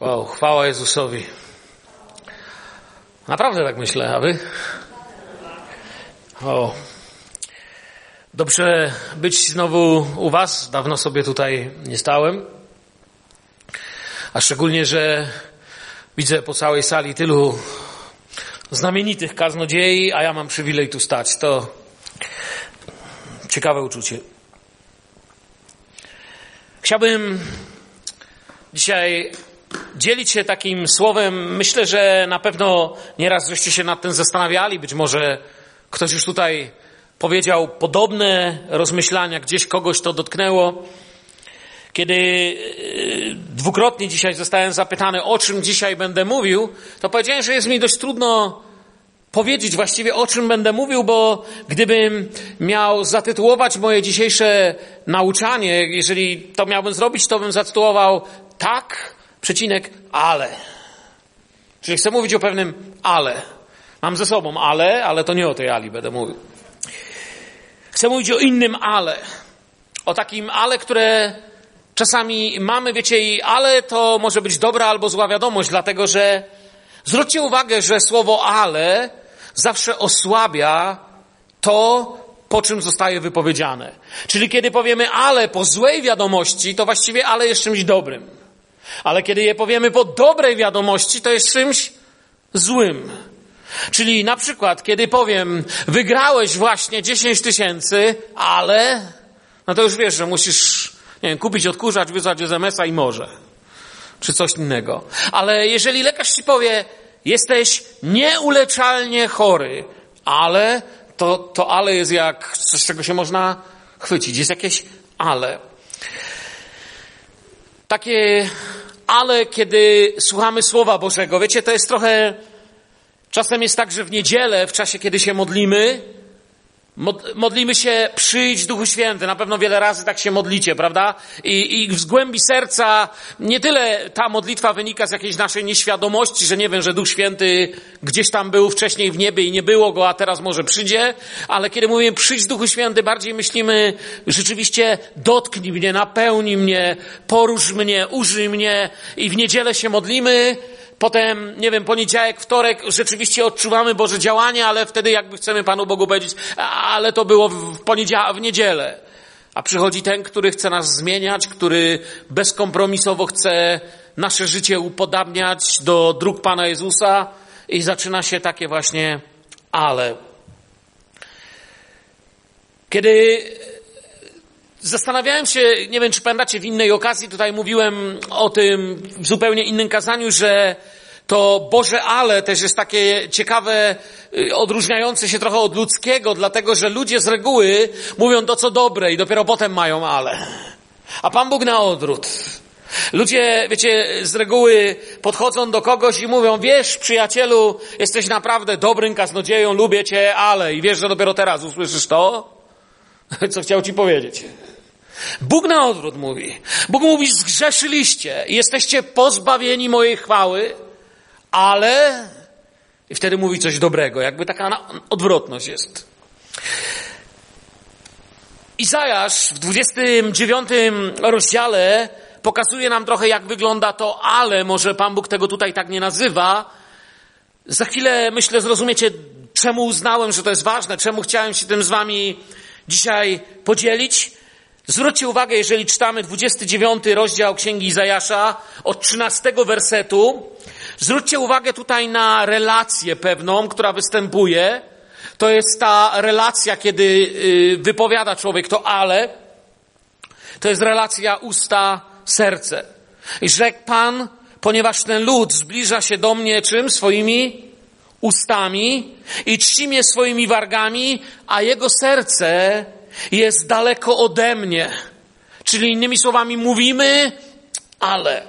Wow, chwała Jezusowi. Naprawdę tak myślę, a wy? O. Dobrze być znowu u was. Dawno sobie tutaj nie stałem. A szczególnie, że widzę po całej sali tylu znamienitych kaznodziei, a ja mam przywilej tu stać. To ciekawe uczucie. Chciałbym dzisiaj dzielić się takim słowem. Myślę, że na pewno nieraz żeście się nad tym zastanawiali. Być może ktoś już tutaj powiedział podobne rozmyślania, gdzieś kogoś to dotknęło. Kiedy e, dwukrotnie dzisiaj zostałem zapytany, o czym dzisiaj będę mówił, to powiedziałem, że jest mi dość trudno powiedzieć właściwie o czym będę mówił, bo gdybym miał zatytułować moje dzisiejsze nauczanie, jeżeli to miałbym zrobić, to bym zatytułował tak, przecinek, ale. Czyli chcę mówić o pewnym ale. Mam ze sobą ale, ale to nie o tej ali będę mówił. Chcę mówić o innym ale. O takim ale, które czasami mamy, wiecie, i ale to może być dobra albo zła wiadomość, dlatego że zwróćcie uwagę, że słowo ale zawsze osłabia to, po czym zostaje wypowiedziane. Czyli kiedy powiemy ale po złej wiadomości, to właściwie ale jest czymś dobrym. Ale kiedy je powiemy po dobrej wiadomości, to jest czymś złym. Czyli na przykład, kiedy powiem, wygrałeś właśnie 10 tysięcy, ale, no to już wiesz, że musisz, nie wiem, kupić odkurzacz, wysłać SMS-a i może. Czy coś innego. Ale jeżeli lekarz ci powie, jesteś nieuleczalnie chory, ale, to, to ale jest jak coś, czego się można chwycić. Jest jakieś ale. Takie ale, kiedy słuchamy Słowa Bożego, wiecie, to jest trochę, czasem jest tak, że w niedzielę, w czasie, kiedy się modlimy, Modlimy się, przyjdź Duchu Święty. Na pewno wiele razy tak się modlicie, prawda? I, I głębi serca nie tyle ta modlitwa wynika z jakiejś naszej nieświadomości, że nie wiem, że Duch Święty gdzieś tam był wcześniej w niebie i nie było go, a teraz może przyjdzie, ale kiedy mówimy przyjdź Duchu Święty, bardziej myślimy rzeczywiście dotknij mnie, napełnij mnie, porusz mnie, użyj mnie i w niedzielę się modlimy, Potem, nie wiem, poniedziałek, wtorek rzeczywiście odczuwamy Boże działanie, ale wtedy jakby chcemy Panu Bogu powiedzieć, ale to było w poniedziałek, w niedzielę. A przychodzi ten, który chce nas zmieniać, który bezkompromisowo chce nasze życie upodabniać do dróg Pana Jezusa i zaczyna się takie właśnie ale. Kiedy zastanawiałem się, nie wiem czy pamiętacie, w innej okazji tutaj mówiłem o tym w zupełnie innym kazaniu, że to Boże ale też jest takie ciekawe, y, odróżniające się trochę od ludzkiego, dlatego że ludzie z reguły mówią to co dobre i dopiero potem mają ale. A Pan Bóg na odwrót. Ludzie, wiecie, z reguły podchodzą do kogoś i mówią, wiesz, przyjacielu, jesteś naprawdę dobrym kaznodzieją, lubię cię, ale, i wiesz, że dopiero teraz usłyszysz to, co chciał ci powiedzieć. Bóg na odwrót mówi. Bóg mówi, zgrzeszyliście jesteście pozbawieni mojej chwały, ale i wtedy mówi coś dobrego, jakby taka odwrotność jest. Izajasz w 29 rozdziale pokazuje nam trochę, jak wygląda to, ale może Pan Bóg tego tutaj tak nie nazywa. Za chwilę, myślę, zrozumiecie, czemu uznałem, że to jest ważne, czemu chciałem się tym z Wami dzisiaj podzielić. Zwróćcie uwagę, jeżeli czytamy 29 rozdział Księgi Izajasza od 13 wersetu, zwróćcie uwagę tutaj na relację pewną, która występuje. To jest ta relacja, kiedy y, wypowiada człowiek to ale. To jest relacja usta, serce. I rzekł Pan, ponieważ ten lud zbliża się do mnie czym? Swoimi ustami i czci mnie swoimi wargami, a jego serce jest daleko ode mnie. Czyli innymi słowami mówimy, ale.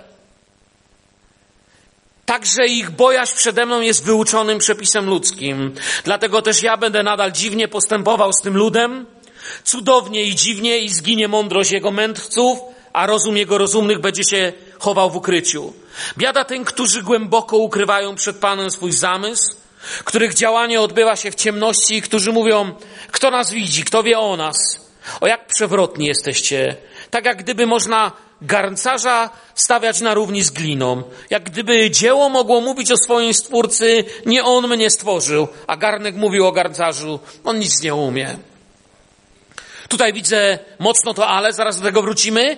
Także ich bojaźń przede mną jest wyuczonym przepisem ludzkim. Dlatego też ja będę nadal dziwnie postępował z tym ludem. Cudownie i dziwnie i zginie mądrość jego mędrców, a rozum jego rozumnych będzie się chował w ukryciu. Biada tym, którzy głęboko ukrywają przed Panem swój zamysł, których działanie odbywa się w ciemności i którzy mówią, kto nas widzi, kto wie o nas. O jak przewrotni jesteście. Tak jak gdyby można garncarza stawiać na równi z gliną. Jak gdyby dzieło mogło mówić o swoim stwórcy, nie on mnie stworzył, a garnek mówił o garncarzu, on nic nie umie. Tutaj widzę mocno to ale, zaraz do tego wrócimy.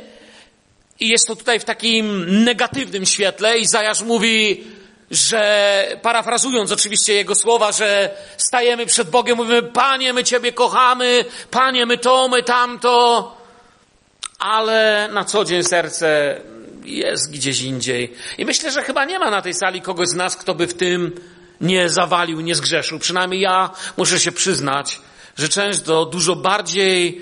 I jest to tutaj w takim negatywnym świetle. Izajasz mówi, że parafrazując oczywiście jego słowa, że stajemy przed Bogiem, mówimy, Panie, my Ciebie kochamy, Panie, my to, my tamto, ale na co dzień serce jest gdzieś indziej. I myślę, że chyba nie ma na tej sali kogoś z nas, kto by w tym nie zawalił, nie zgrzeszył. Przynajmniej ja muszę się przyznać, że często dużo bardziej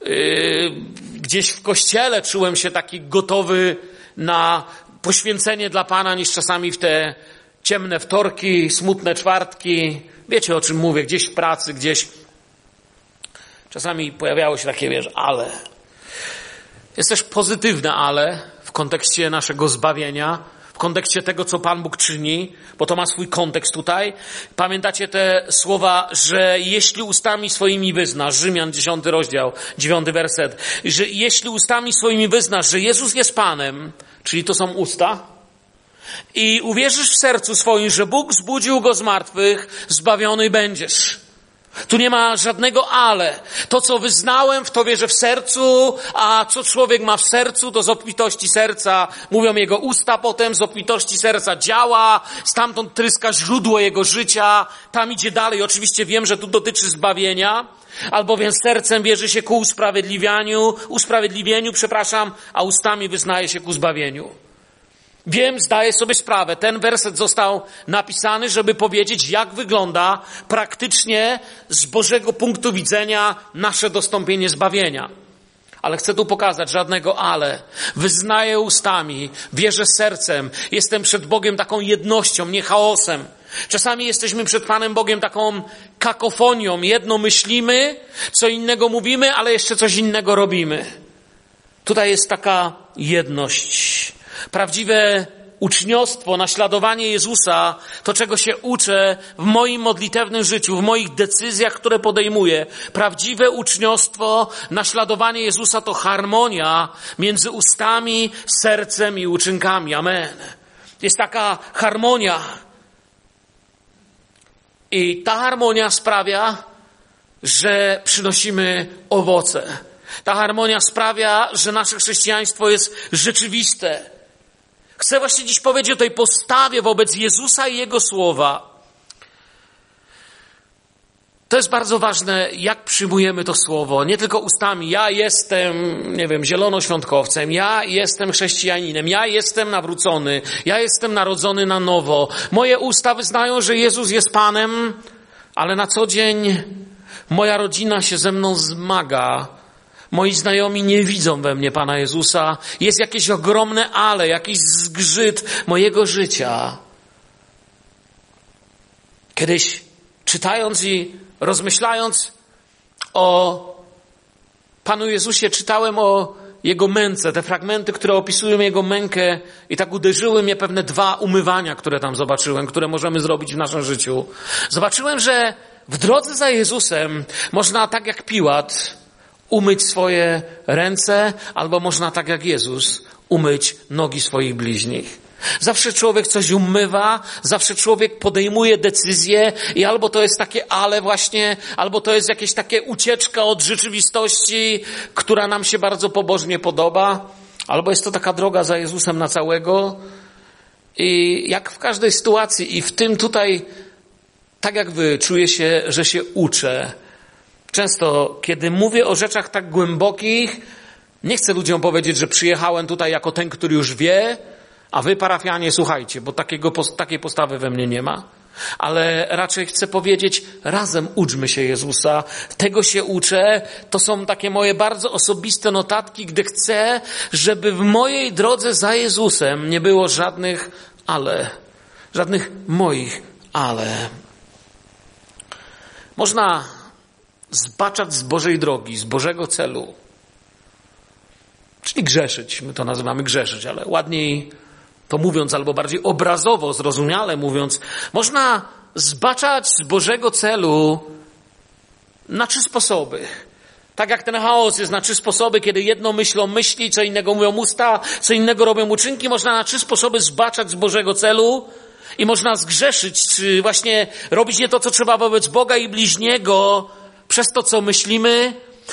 yy, gdzieś w kościele czułem się taki gotowy na poświęcenie dla Pana niż czasami w te ciemne wtorki, smutne czwartki. Wiecie o czym mówię, gdzieś w pracy, gdzieś. Czasami pojawiało się takie, wiesz, ale. Jest też pozytywne ale w kontekście naszego zbawienia, w kontekście tego, co Pan Bóg czyni, bo to ma swój kontekst tutaj. Pamiętacie te słowa, że jeśli ustami swoimi wyznasz, Rzymian 10 rozdział, 9 werset, że jeśli ustami swoimi wyznasz, że Jezus jest Panem, czyli to są usta, i uwierzysz w sercu swoim, że Bóg zbudził go z martwych, zbawiony będziesz. Tu nie ma żadnego ale. To, co wyznałem, w to wierzę w sercu, a co człowiek ma w sercu, to z obfitości serca mówią jego usta potem, z obfitości serca działa, stamtąd tryska źródło jego życia, tam idzie dalej. Oczywiście wiem, że tu dotyczy zbawienia, albowiem sercem wierzy się ku usprawiedliwianiu, usprawiedliwieniu, przepraszam, a ustami wyznaje się ku zbawieniu. Wiem, zdaję sobie sprawę, ten werset został napisany, żeby powiedzieć, jak wygląda praktycznie z Bożego punktu widzenia nasze dostąpienie zbawienia. Ale chcę tu pokazać żadnego ale. Wyznaję ustami, wierzę sercem, jestem przed Bogiem taką jednością, nie chaosem. Czasami jesteśmy przed Panem Bogiem taką kakofonią. Jedno myślimy, co innego mówimy, ale jeszcze coś innego robimy. Tutaj jest taka jedność. Prawdziwe uczniostwo, naśladowanie Jezusa, to czego się uczę w moim modlitewnym życiu, w moich decyzjach, które podejmuję. Prawdziwe uczniostwo, naśladowanie Jezusa to harmonia między ustami, sercem i uczynkami. Amen. Jest taka harmonia. I ta harmonia sprawia, że przynosimy owoce. Ta harmonia sprawia, że nasze chrześcijaństwo jest rzeczywiste. Chcę właśnie dziś powiedzieć o tej postawie wobec Jezusa i Jego słowa. To jest bardzo ważne, jak przyjmujemy to słowo. Nie tylko ustami. Ja jestem, nie wiem, zielonoświątkowcem. Ja jestem chrześcijaninem. Ja jestem nawrócony. Ja jestem narodzony na nowo. Moje usta wyznają, że Jezus jest Panem, ale na co dzień moja rodzina się ze mną zmaga Moi znajomi nie widzą we mnie Pana Jezusa. Jest jakieś ogromne ale, jakiś zgrzyt mojego życia. Kiedyś czytając i rozmyślając o Panu Jezusie, czytałem o Jego męce, te fragmenty, które opisują Jego mękę i tak uderzyły mnie pewne dwa umywania, które tam zobaczyłem, które możemy zrobić w naszym życiu. Zobaczyłem, że w drodze za Jezusem można tak jak Piłat umyć swoje ręce, albo można tak jak Jezus umyć nogi swoich bliźnich. Zawsze człowiek coś umywa, zawsze człowiek podejmuje decyzje i albo to jest takie ale właśnie, albo to jest jakieś takie ucieczka od rzeczywistości, która nam się bardzo pobożnie podoba, albo jest to taka droga za Jezusem na całego. I jak w każdej sytuacji i w tym tutaj, tak jak wy, czuję się, że się uczę Często, kiedy mówię o rzeczach tak głębokich, nie chcę ludziom powiedzieć, że przyjechałem tutaj jako ten, który już wie, a wy, parafianie, słuchajcie, bo takiego, takiej postawy we mnie nie ma. Ale raczej chcę powiedzieć, razem uczmy się Jezusa. Tego się uczę. To są takie moje bardzo osobiste notatki, gdy chcę, żeby w mojej drodze za Jezusem nie było żadnych ale. Żadnych moich ale. Można zbaczać z Bożej drogi, z Bożego celu. Czyli grzeszyć, my to nazywamy grzeszyć, ale ładniej to mówiąc, albo bardziej obrazowo, zrozumiale mówiąc, można zbaczać z Bożego celu na trzy sposoby. Tak jak ten chaos jest na trzy sposoby, kiedy jedno myślą myśli, co innego mówią usta, co innego robią uczynki, można na trzy sposoby zbaczać z Bożego celu i można zgrzeszyć, czy właśnie robić nie to, co trzeba wobec Boga i bliźniego, przez to, co myślimy,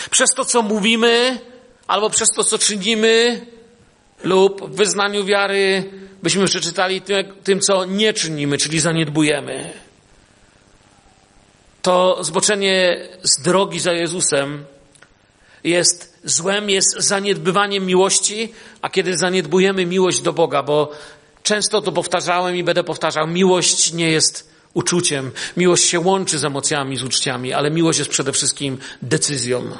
przez to, co mówimy, albo przez to, co czynimy, lub w wyznaniu wiary byśmy przeczytali tym, tym co nie czynimy, czyli zaniedbujemy. To zboczenie z drogi za Jezusem jest złem, jest zaniedbywaniem miłości, a kiedy zaniedbujemy miłość do Boga, bo często to powtarzałem i będę powtarzał, miłość nie jest uczuciem. Miłość się łączy z emocjami, z uczciami, ale miłość jest przede wszystkim decyzją.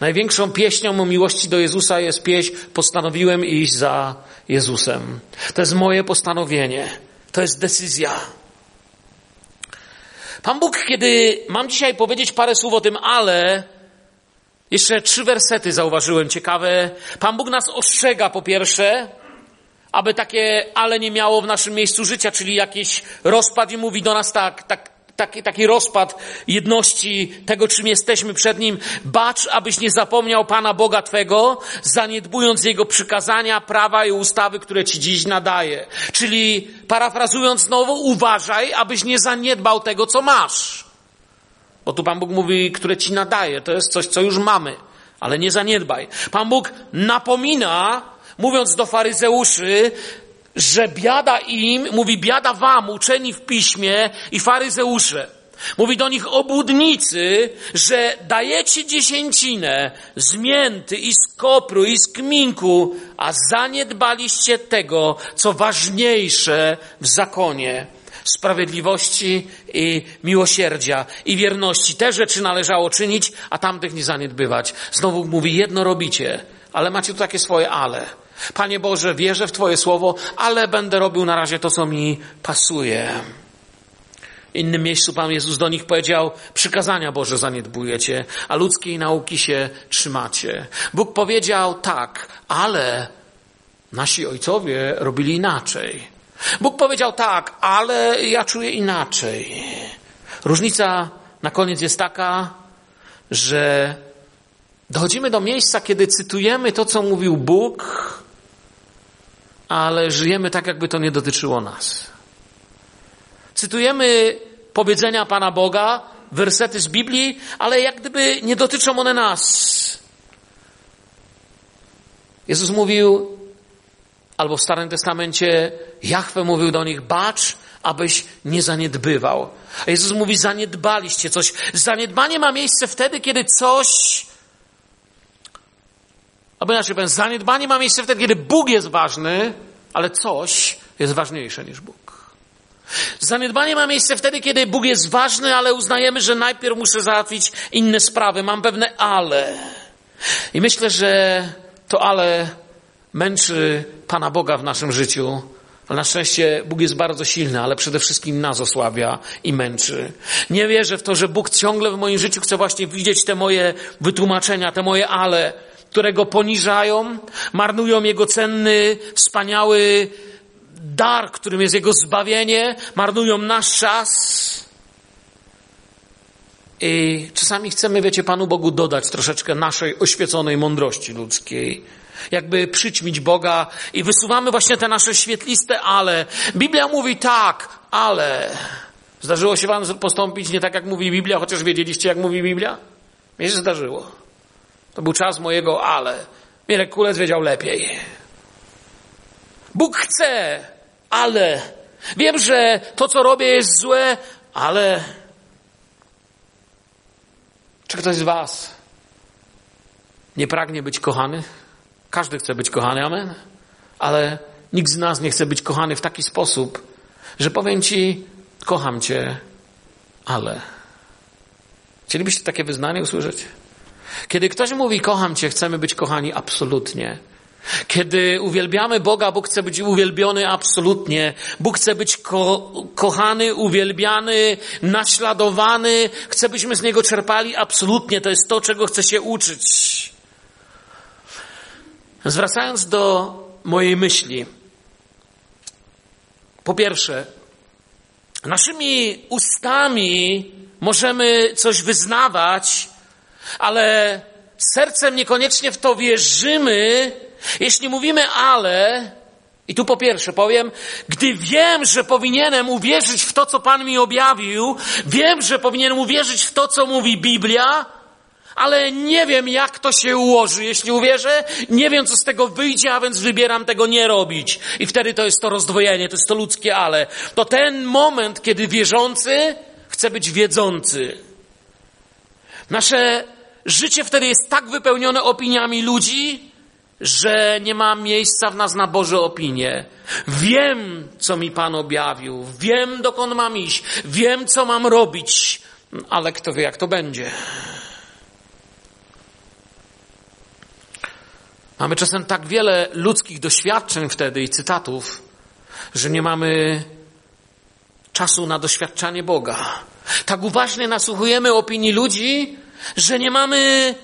Największą pieśnią o miłości do Jezusa jest pieśń postanowiłem iść za Jezusem. To jest moje postanowienie. To jest decyzja. Pan Bóg, kiedy mam dzisiaj powiedzieć parę słów o tym, ale jeszcze trzy wersety zauważyłem ciekawe. Pan Bóg nas ostrzega po pierwsze, aby takie ale nie miało w naszym miejscu życia, czyli jakiś rozpad i mówi do nas tak, tak, taki, taki rozpad jedności tego, czym jesteśmy przed Nim. Bacz, abyś nie zapomniał Pana Boga Twego, zaniedbując Jego przykazania, prawa i ustawy, które Ci dziś nadaje. Czyli, parafrazując znowu, uważaj, abyś nie zaniedbał tego, co masz. Bo tu Pan Bóg mówi, które Ci nadaje. To jest coś, co już mamy. Ale nie zaniedbaj. Pan Bóg napomina, mówiąc do faryzeuszy, że biada im, mówi biada wam, uczeni w piśmie i faryzeusze. Mówi do nich obłudnicy, że dajecie dziesięcinę z mięty i z kopru i z kminku, a zaniedbaliście tego, co ważniejsze w zakonie. Sprawiedliwości i miłosierdzia i wierności. Te rzeczy należało czynić, a tamtych nie zaniedbywać. Znowu mówi, jedno robicie, ale macie tu takie swoje ale. Panie Boże, wierzę w Twoje słowo, ale będę robił na razie to, co mi pasuje. W innym miejscu Pan Jezus do nich powiedział, przykazania Boże zaniedbujecie, a ludzkiej nauki się trzymacie. Bóg powiedział tak, ale nasi ojcowie robili inaczej. Bóg powiedział tak, ale ja czuję inaczej. Różnica na koniec jest taka, że dochodzimy do miejsca, kiedy cytujemy to, co mówił Bóg, ale żyjemy tak, jakby to nie dotyczyło nas. Cytujemy powiedzenia Pana Boga, wersety z Biblii, ale jak gdyby nie dotyczą one nas. Jezus mówił, albo w Starym Testamencie Jachwę mówił do nich, bacz, abyś nie zaniedbywał. A Jezus mówi, zaniedbaliście coś. Zaniedbanie ma miejsce wtedy, kiedy coś Albo inaczej powiem, zaniedbanie ma miejsce wtedy, kiedy Bóg jest ważny, ale coś jest ważniejsze niż Bóg. Zaniedbanie ma miejsce wtedy, kiedy Bóg jest ważny, ale uznajemy, że najpierw muszę załatwić inne sprawy. Mam pewne ale. I myślę, że to ale męczy Pana Boga w naszym życiu. Ale na szczęście Bóg jest bardzo silny, ale przede wszystkim nas osłabia i męczy. Nie wierzę w to, że Bóg ciągle w moim życiu chce właśnie widzieć te moje wytłumaczenia, te moje ale które go poniżają, marnują jego cenny, wspaniały dar, którym jest jego zbawienie, marnują nasz czas. I czasami chcemy, wiecie, Panu Bogu dodać troszeczkę naszej oświeconej mądrości ludzkiej. Jakby przyćmić Boga i wysuwamy właśnie te nasze świetliste ale. Biblia mówi tak, ale. Zdarzyło się Wam postąpić nie tak, jak mówi Biblia, chociaż wiedzieliście, jak mówi Biblia? Mnie się zdarzyło. To był czas mojego ale. Mirek Kulec wiedział lepiej. Bóg chce, ale. Wiem, że to, co robię, jest złe, ale. Czy ktoś z Was nie pragnie być kochany? Każdy chce być kochany, amen? Ale nikt z nas nie chce być kochany w taki sposób, że powiem Ci, kocham Cię, ale. Chcielibyście takie wyznanie usłyszeć? Kiedy ktoś mówi, kocham Cię, chcemy być kochani absolutnie. Kiedy uwielbiamy Boga, Bóg chce być uwielbiony absolutnie. Bóg chce być ko kochany, uwielbiany, naśladowany. Chce, byśmy z Niego czerpali absolutnie. To jest to, czego chce się uczyć. Zwracając do mojej myśli. Po pierwsze, naszymi ustami możemy coś wyznawać, ale sercem niekoniecznie w to wierzymy, jeśli mówimy ale, i tu po pierwsze powiem, gdy wiem, że powinienem uwierzyć w to, co Pan mi objawił, wiem, że powinienem uwierzyć w to, co mówi Biblia, ale nie wiem, jak to się ułoży. Jeśli uwierzę, nie wiem, co z tego wyjdzie, a więc wybieram tego nie robić. I wtedy to jest to rozdwojenie, to jest to ludzkie ale. To ten moment, kiedy wierzący chce być wiedzący. Nasze życie wtedy jest tak wypełnione opiniami ludzi, że nie ma miejsca w nas na Boże opinie. Wiem, co mi Pan objawił, wiem, dokąd mam iść, wiem, co mam robić, ale kto wie, jak to będzie. Mamy czasem tak wiele ludzkich doświadczeń wtedy i cytatów, że nie mamy czasu na doświadczanie Boga. Tak uważnie nasłuchujemy opinii ludzi, że nie mamy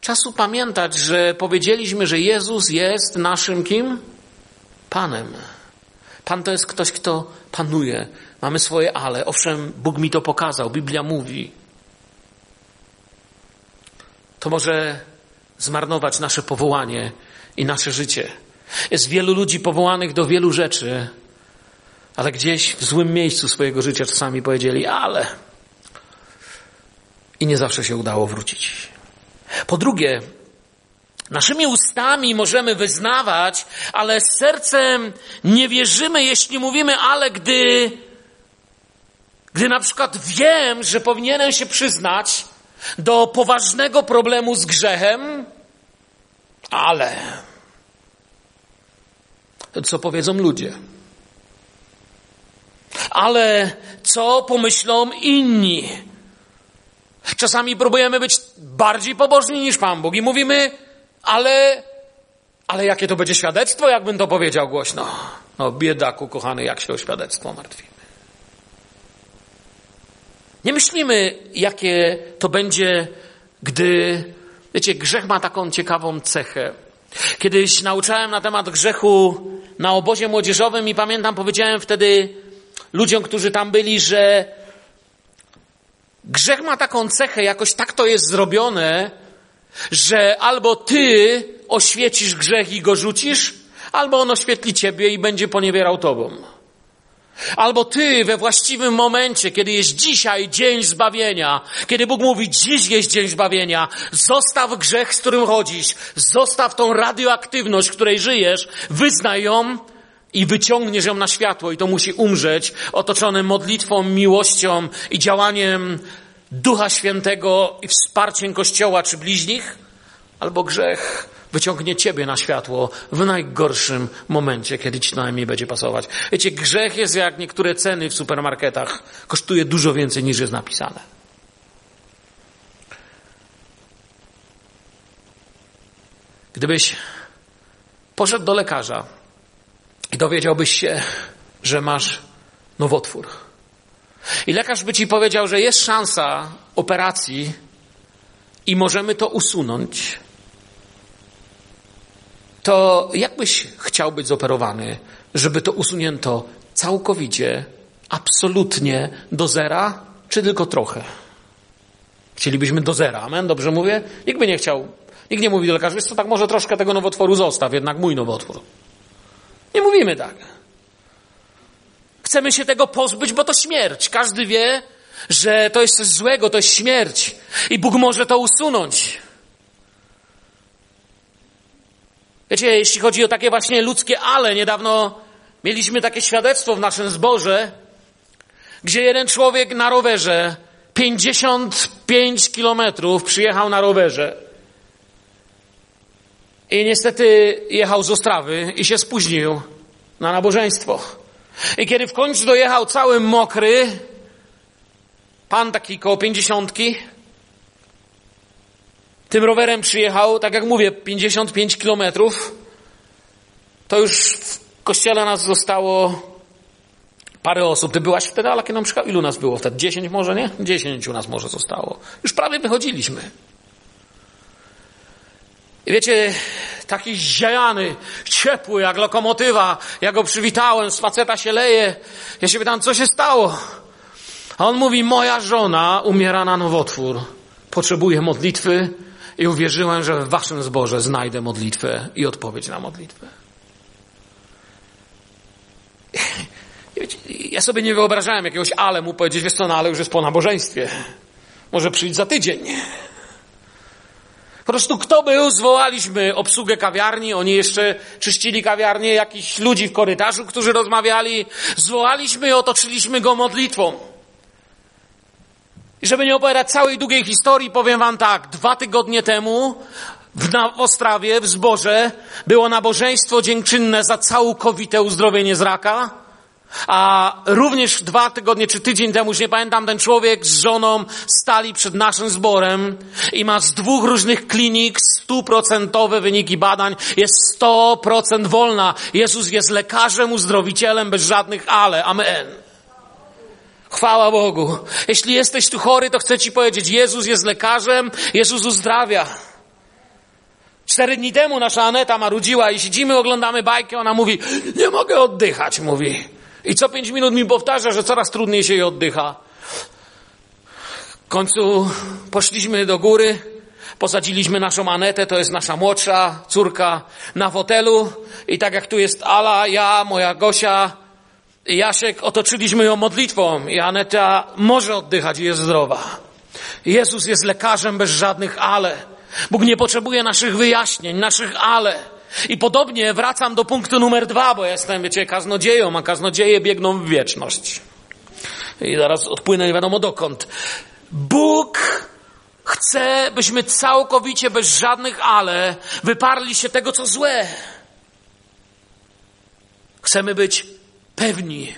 czasu pamiętać, że powiedzieliśmy, że Jezus jest naszym kim? Panem. Pan to jest ktoś, kto panuje. Mamy swoje ale. Owszem, Bóg mi to pokazał, Biblia mówi. To może zmarnować nasze powołanie i nasze życie. Jest wielu ludzi powołanych do wielu rzeczy, ale gdzieś w złym miejscu swojego życia czasami powiedzieli, ale. I nie zawsze się udało wrócić. Po drugie, naszymi ustami możemy wyznawać, ale sercem nie wierzymy, jeśli mówimy, ale gdy, gdy na przykład wiem, że powinienem się przyznać, do poważnego problemu z grzechem, ale co powiedzą ludzie? Ale co pomyślą inni? Czasami próbujemy być bardziej pobożni niż Pan Bóg i mówimy, ale, ale jakie to będzie świadectwo, jakbym to powiedział głośno? No, biedaku, kochany, jak się o świadectwo martwi. Nie myślimy, jakie to będzie, gdy, wiecie, grzech ma taką ciekawą cechę. Kiedyś nauczałem na temat grzechu na obozie młodzieżowym i pamiętam, powiedziałem wtedy ludziom, którzy tam byli, że grzech ma taką cechę, jakoś tak to jest zrobione, że albo ty oświecisz grzech i go rzucisz, albo on oświetli ciebie i będzie poniewierał tobą. Albo ty we właściwym momencie, kiedy jest dzisiaj dzień zbawienia, kiedy Bóg mówi, dziś jest dzień zbawienia, zostaw grzech, z którym chodzisz, zostaw tą radioaktywność, w której żyjesz, wyznaj ją i wyciągniesz ją na światło i to musi umrzeć, otoczone modlitwą, miłością i działaniem Ducha Świętego i wsparciem Kościoła czy bliźnich, albo grzech wyciągnie ciebie na światło w najgorszym momencie, kiedy ci najmniej będzie pasować. Wiecie, grzech jest jak niektóre ceny w supermarketach. Kosztuje dużo więcej niż jest napisane. Gdybyś poszedł do lekarza i dowiedziałbyś się, że masz nowotwór. I lekarz by ci powiedział, że jest szansa operacji i możemy to usunąć to jakbyś chciał być zoperowany, żeby to usunięto całkowicie, absolutnie do zera, czy tylko trochę? Chcielibyśmy do zera, amen? Dobrze mówię? Nikt by nie chciał. Nikt nie mówi do lekarza, wiesz co, tak może troszkę tego nowotworu zostaw, jednak mój nowotwór. Nie mówimy tak. Chcemy się tego pozbyć, bo to śmierć. Każdy wie, że to jest coś złego, to jest śmierć. I Bóg może to usunąć. Wiecie, jeśli chodzi o takie właśnie ludzkie ale, niedawno mieliśmy takie świadectwo w naszym zborze, gdzie jeden człowiek na rowerze 55 kilometrów przyjechał na rowerze. I niestety jechał z Ostrawy i się spóźnił na nabożeństwo. I kiedy w końcu dojechał cały mokry, pan taki koło pięćdziesiątki, tym rowerem przyjechał, tak jak mówię, 55 kilometrów. To już w kościele nas zostało parę osób. Ty byłaś wtedy, ale kiedy nam przyjechał, ilu nas było wtedy? 10 może, nie? 10 u nas może zostało. Już prawie wychodziliśmy. I wiecie, taki ziajany, ciepły, jak lokomotywa. Ja go przywitałem, z faceta się leje. Ja się pytam, co się stało? A on mówi, moja żona umiera na nowotwór. Potrzebuje modlitwy, i uwierzyłem, że w waszym zborze znajdę modlitwę i odpowiedź na modlitwę. Ja sobie nie wyobrażałem jakiegoś ale mu powiedzieć, wiesz co, no ale już jest po nabożeństwie. Może przyjść za tydzień. Po prostu kto był, zwołaliśmy obsługę kawiarni, oni jeszcze czyścili kawiarnię, jakichś ludzi w korytarzu, którzy rozmawiali. Zwołaliśmy i otoczyliśmy go modlitwą. I żeby nie opowiadać całej długiej historii, powiem wam tak, dwa tygodnie temu w, na, w Ostrawie, w Zborze, było nabożeństwo dziękczynne za całkowite uzdrowienie z raka. A również dwa tygodnie czy tydzień temu, już nie pamiętam, ten człowiek z żoną stali przed naszym zborem i ma z dwóch różnych klinik stuprocentowe wyniki badań. Jest sto procent wolna. Jezus jest lekarzem, uzdrowicielem bez żadnych ale. Amen. Chwała Bogu. Jeśli jesteś tu chory, to chcę Ci powiedzieć, Jezus jest lekarzem, Jezus uzdrawia. Cztery dni temu nasza Aneta marudziła i siedzimy, oglądamy bajkę, ona mówi, nie mogę oddychać, mówi. I co pięć minut mi powtarza, że coraz trudniej się jej oddycha. W końcu poszliśmy do góry, posadziliśmy naszą Anetę, to jest nasza młodsza córka, na fotelu i tak jak tu jest Ala, ja, moja Gosia i Jasiek, otoczyliśmy ją modlitwą i Aneta może oddychać i jest zdrowa. Jezus jest lekarzem bez żadnych ale. Bóg nie potrzebuje naszych wyjaśnień, naszych ale. I podobnie wracam do punktu numer dwa, bo jestem, wiecie, kaznodzieją, a kaznodzieje biegną w wieczność. I zaraz odpłynę nie wiadomo dokąd. Bóg chce, byśmy całkowicie, bez żadnych ale, wyparli się tego, co złe. Chcemy być pewni,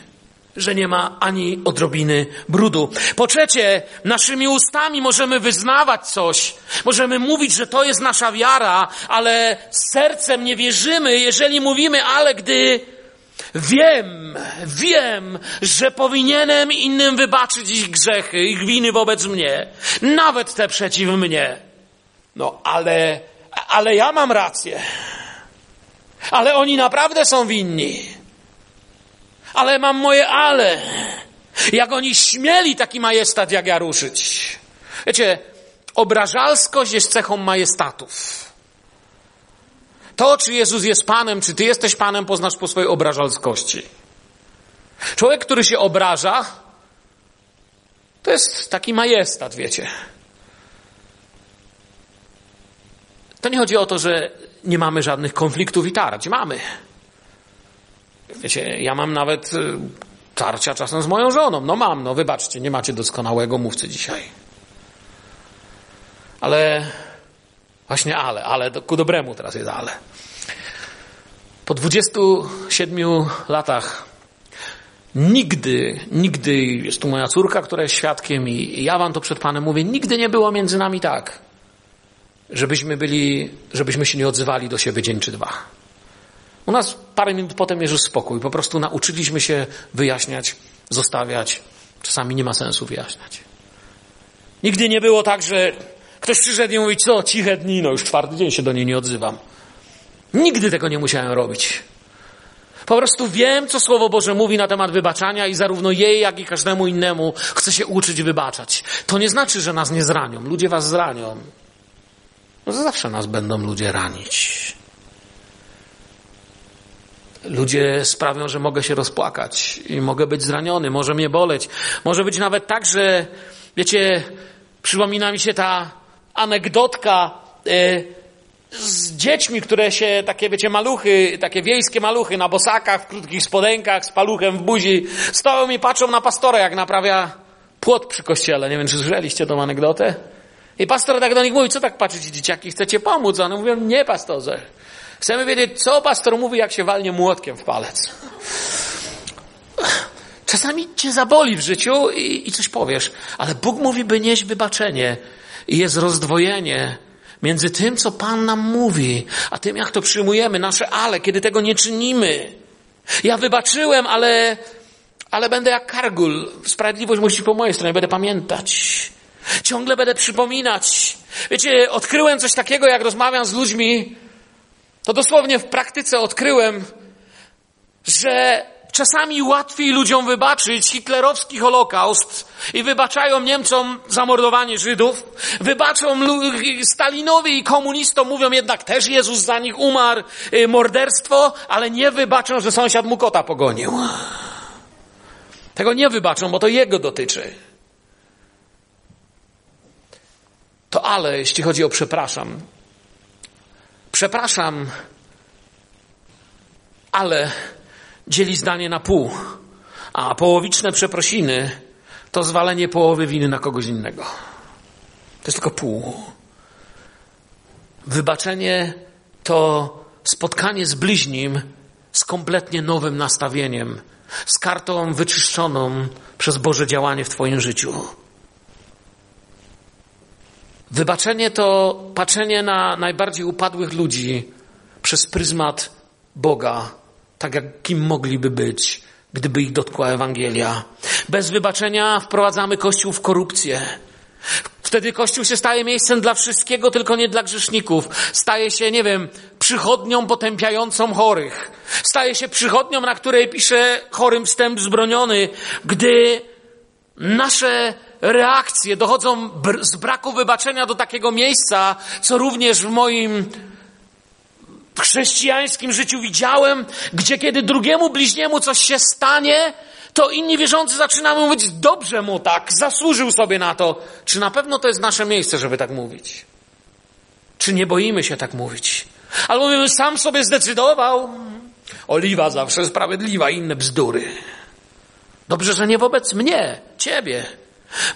że nie ma ani odrobiny brudu. Po trzecie, naszymi ustami możemy wyznawać coś, możemy mówić, że to jest nasza wiara, ale sercem nie wierzymy, jeżeli mówimy, ale gdy wiem, wiem, że powinienem innym wybaczyć ich grzechy, ich winy wobec mnie, nawet te przeciw mnie. No, ale, ale ja mam rację. Ale oni naprawdę są winni ale mam moje ale. Jak oni śmieli taki majestat jak ja ruszyć. Wiecie, obrażalskość jest cechą majestatów. To, czy Jezus jest Panem, czy Ty jesteś Panem, poznasz po swojej obrażalskości. Człowiek, który się obraża, to jest taki majestat, wiecie. To nie chodzi o to, że nie mamy żadnych konfliktów i tarć. Mamy. Wiecie, ja mam nawet y, tarcia czasem z moją żoną. No mam, no wybaczcie, nie macie doskonałego mówcy dzisiaj. Ale, właśnie ale, ale ku dobremu teraz jest ale. Po 27 latach nigdy, nigdy, jest tu moja córka, która jest świadkiem i ja wam to przed Panem mówię, nigdy nie było między nami tak, żebyśmy byli, żebyśmy się nie odzywali do siebie dzień czy dwa. U nas parę minut potem jest już spokój. Po prostu nauczyliśmy się wyjaśniać, zostawiać. Czasami nie ma sensu wyjaśniać. Nigdy nie było tak, że ktoś przyszedł i mówi, co, ciche dni, no już czwarty dzień się do niej nie odzywam. Nigdy tego nie musiałem robić. Po prostu wiem, co Słowo Boże mówi na temat wybaczania i zarówno jej, jak i każdemu innemu chcę się uczyć wybaczać. To nie znaczy, że nas nie zranią. Ludzie was zranią. No zawsze nas będą ludzie ranić. Ludzie sprawią, że mogę się rozpłakać i mogę być zraniony, może mnie boleć. Może być nawet tak, że, wiecie, przypomina mi się ta anegdotka y, z dziećmi, które się, takie, wiecie, maluchy, takie wiejskie maluchy na bosakach, w krótkich spodenkach, z paluchem w buzi, stoją i patrzą na pastora, jak naprawia płot przy kościele. Nie wiem, czy słyszeliście tą anegdotę? I pastor tak do nich mówi, co tak patrzycie dzieciaki, chcecie pomóc? A one mówią, nie pastorze. Chcemy wiedzieć, co pastor mówi, jak się walnie młotkiem w palec. Czasami cię zaboli w życiu i, i coś powiesz, ale Bóg mówi, by nieść wybaczenie. I jest rozdwojenie między tym, co Pan nam mówi, a tym, jak to przyjmujemy, nasze ale, kiedy tego nie czynimy. Ja wybaczyłem, ale, ale będę jak kargul. Sprawiedliwość musi po mojej stronie, będę pamiętać. Ciągle będę przypominać. Wiecie, odkryłem coś takiego, jak rozmawiam z ludźmi, to dosłownie w praktyce odkryłem, że czasami łatwiej ludziom wybaczyć hitlerowski holokaust i wybaczają Niemcom zamordowanie Żydów, wybaczą Stalinowi i komunistom, mówią jednak też Jezus za nich umarł, y, morderstwo, ale nie wybaczą, że sąsiad mu kota pogonił. Tego nie wybaczą, bo to jego dotyczy. To ale, jeśli chodzi o przepraszam, przepraszam, ale dzieli zdanie na pół, a połowiczne przeprosiny to zwalenie połowy winy na kogoś innego. To jest tylko pół. Wybaczenie to spotkanie z bliźnim z kompletnie nowym nastawieniem, z kartą wyczyszczoną przez Boże działanie w Twoim życiu. Wybaczenie to patrzenie na najbardziej upadłych ludzi przez pryzmat Boga, tak jak kim mogliby być, gdyby ich dotkła Ewangelia. Bez wybaczenia wprowadzamy Kościół w korupcję. Wtedy Kościół się staje miejscem dla wszystkiego, tylko nie dla grzeszników. Staje się, nie wiem, przychodnią potępiającą chorych. Staje się przychodnią, na której pisze chorym wstęp zbroniony, gdy nasze reakcje dochodzą z braku wybaczenia do takiego miejsca, co również w moim chrześcijańskim życiu widziałem, gdzie kiedy drugiemu bliźniemu coś się stanie, to inni wierzący zaczynają mówić, dobrze mu tak, zasłużył sobie na to. Czy na pewno to jest nasze miejsce, żeby tak mówić? Czy nie boimy się tak mówić? Albo mówimy, sam sobie zdecydował. Oliwa zawsze sprawiedliwa, inne bzdury. Dobrze, że nie wobec mnie, ciebie.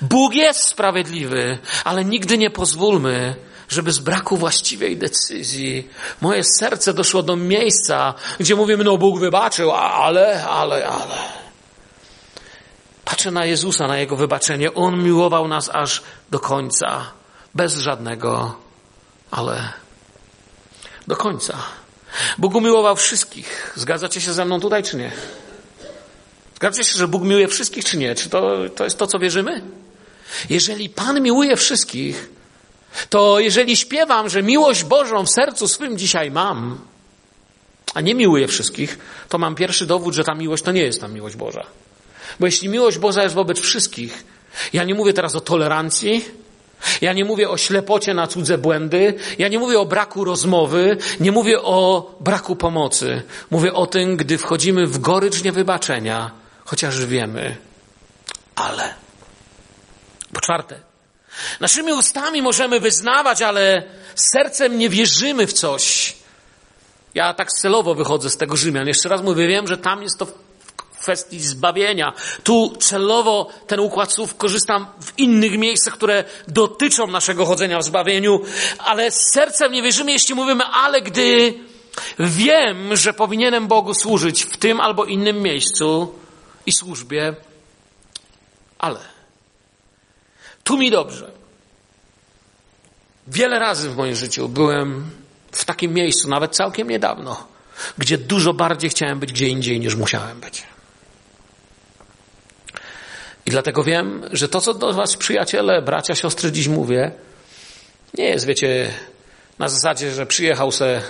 Bóg jest sprawiedliwy, ale nigdy nie pozwólmy, żeby z braku właściwej decyzji moje serce doszło do miejsca, gdzie mówimy, no Bóg wybaczył, ale, ale, ale. Patrzę na Jezusa, na Jego wybaczenie. On miłował nas aż do końca, bez żadnego, ale do końca. Bóg umiłował wszystkich. Zgadzacie się ze mną tutaj, czy nie? Zgadzacie się, że Bóg miłuje wszystkich, czy nie? Czy to, to jest to, co wierzymy? Jeżeli Pan miłuje wszystkich, to jeżeli śpiewam, że miłość Bożą w sercu swym dzisiaj mam, a nie miłuję wszystkich, to mam pierwszy dowód, że ta miłość to nie jest ta miłość Boża. Bo jeśli miłość Boża jest wobec wszystkich, ja nie mówię teraz o tolerancji, ja nie mówię o ślepocie na cudze błędy, ja nie mówię o braku rozmowy, nie mówię o braku pomocy. Mówię o tym, gdy wchodzimy w gorycz niewybaczenia, chociaż wiemy, ale. Po czwarte, naszymi ustami możemy wyznawać, ale sercem nie wierzymy w coś. Ja tak celowo wychodzę z tego Rzymian. Jeszcze raz mówię, wiem, że tam jest to kwestii zbawienia. Tu celowo ten układ słów korzystam w innych miejscach, które dotyczą naszego chodzenia w zbawieniu, ale sercem nie wierzymy, jeśli mówimy, ale gdy wiem, że powinienem Bogu służyć w tym albo innym miejscu i służbie, ale tu mi dobrze. Wiele razy w moim życiu byłem w takim miejscu, nawet całkiem niedawno, gdzie dużo bardziej chciałem być gdzie indziej niż musiałem być. I dlatego wiem, że to, co do Was, przyjaciele, bracia, siostry, dziś mówię, nie jest, wiecie, na zasadzie, że przyjechał se